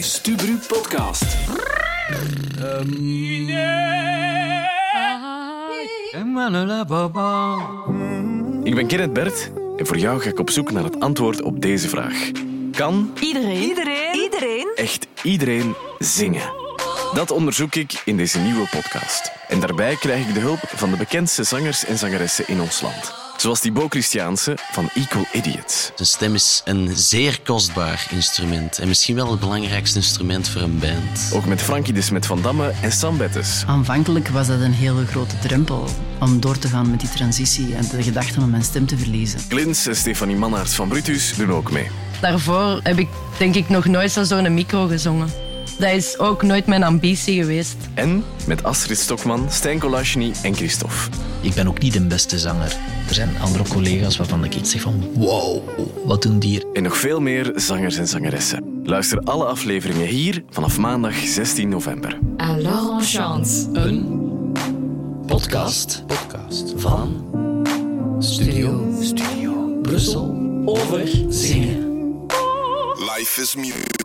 Stubru podcast. Ik ben Kenneth Bert en voor jou ga ik op zoek naar het antwoord op deze vraag. Kan Iedereen. Iedereen. Iedereen. echt iedereen zingen? Dat onderzoek ik in deze nieuwe podcast. En daarbij krijg ik de hulp van de bekendste zangers en zangeressen in ons land. Zoals Thibaut Christiaanse van Equal Idiots. De stem is een zeer kostbaar instrument en misschien wel het belangrijkste instrument voor een band. Ook met Frankie de Smet van Damme en Sam Bettes. Aanvankelijk was dat een hele grote drempel om door te gaan met die transitie en de gedachte om mijn stem te verliezen. Klins en Stefanie Mannaert van Brutus doen ook mee. Daarvoor heb ik denk ik nog nooit zo zo'n micro gezongen. Dat is ook nooit mijn ambitie geweest. En met Astrid Stokman, Stijn Kolashny en Christophe. Ik ben ook niet de beste zanger. Er zijn andere collega's waarvan ik iets zeg van wow, wat doen die hier? En nog veel meer zangers en zangeressen. Luister alle afleveringen hier vanaf maandag 16 november. Alors on chante. Podcast. Podcast van Studio Studio Brussel over zingen. Life is music.